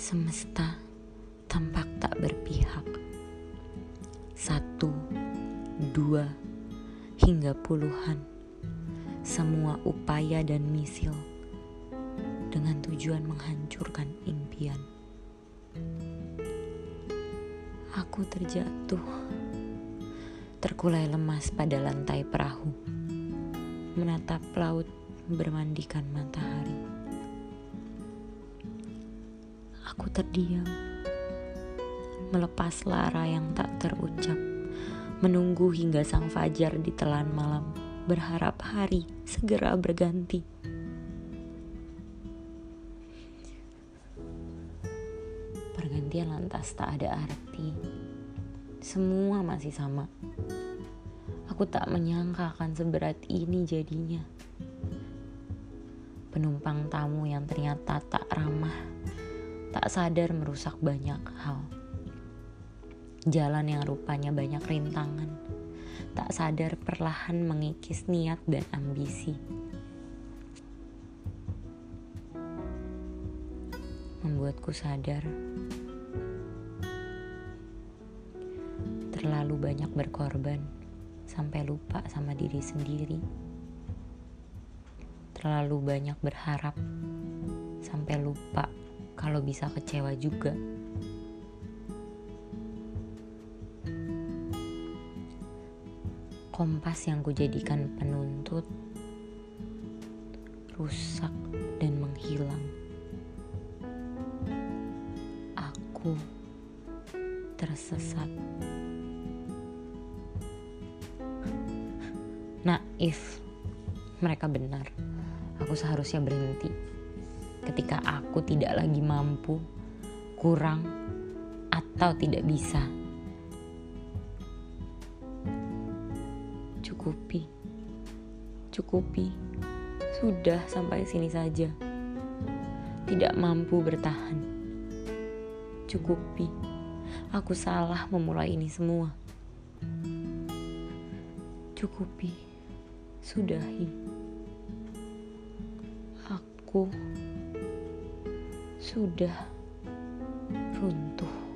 semesta tampak tak berpihak. Satu, dua, hingga puluhan. Semua upaya dan misil dengan tujuan menghancurkan impian. Aku terjatuh, terkulai lemas pada lantai perahu, menatap laut bermandikan matahari. Aku terdiam, melepas lara yang tak terucap, menunggu hingga sang fajar di telan malam, berharap hari segera berganti. Pergantian lantas tak ada arti. Semua masih sama. Aku tak menyangka akan seberat ini jadinya. Penumpang tamu yang ternyata tak ramah tak sadar merusak banyak hal. Jalan yang rupanya banyak rintangan, tak sadar perlahan mengikis niat dan ambisi. Membuatku sadar terlalu banyak berkorban sampai lupa sama diri sendiri. Terlalu banyak berharap sampai lupa kalau bisa kecewa juga. Kompas yang kujadikan penuntut rusak dan menghilang. Aku tersesat. Naif, mereka benar. Aku seharusnya berhenti ketika aku tidak lagi mampu, kurang, atau tidak bisa. Cukupi, cukupi, sudah sampai sini saja. Tidak mampu bertahan. Cukupi, aku salah memulai ini semua. Cukupi, sudahi. Aku sudah runtuh.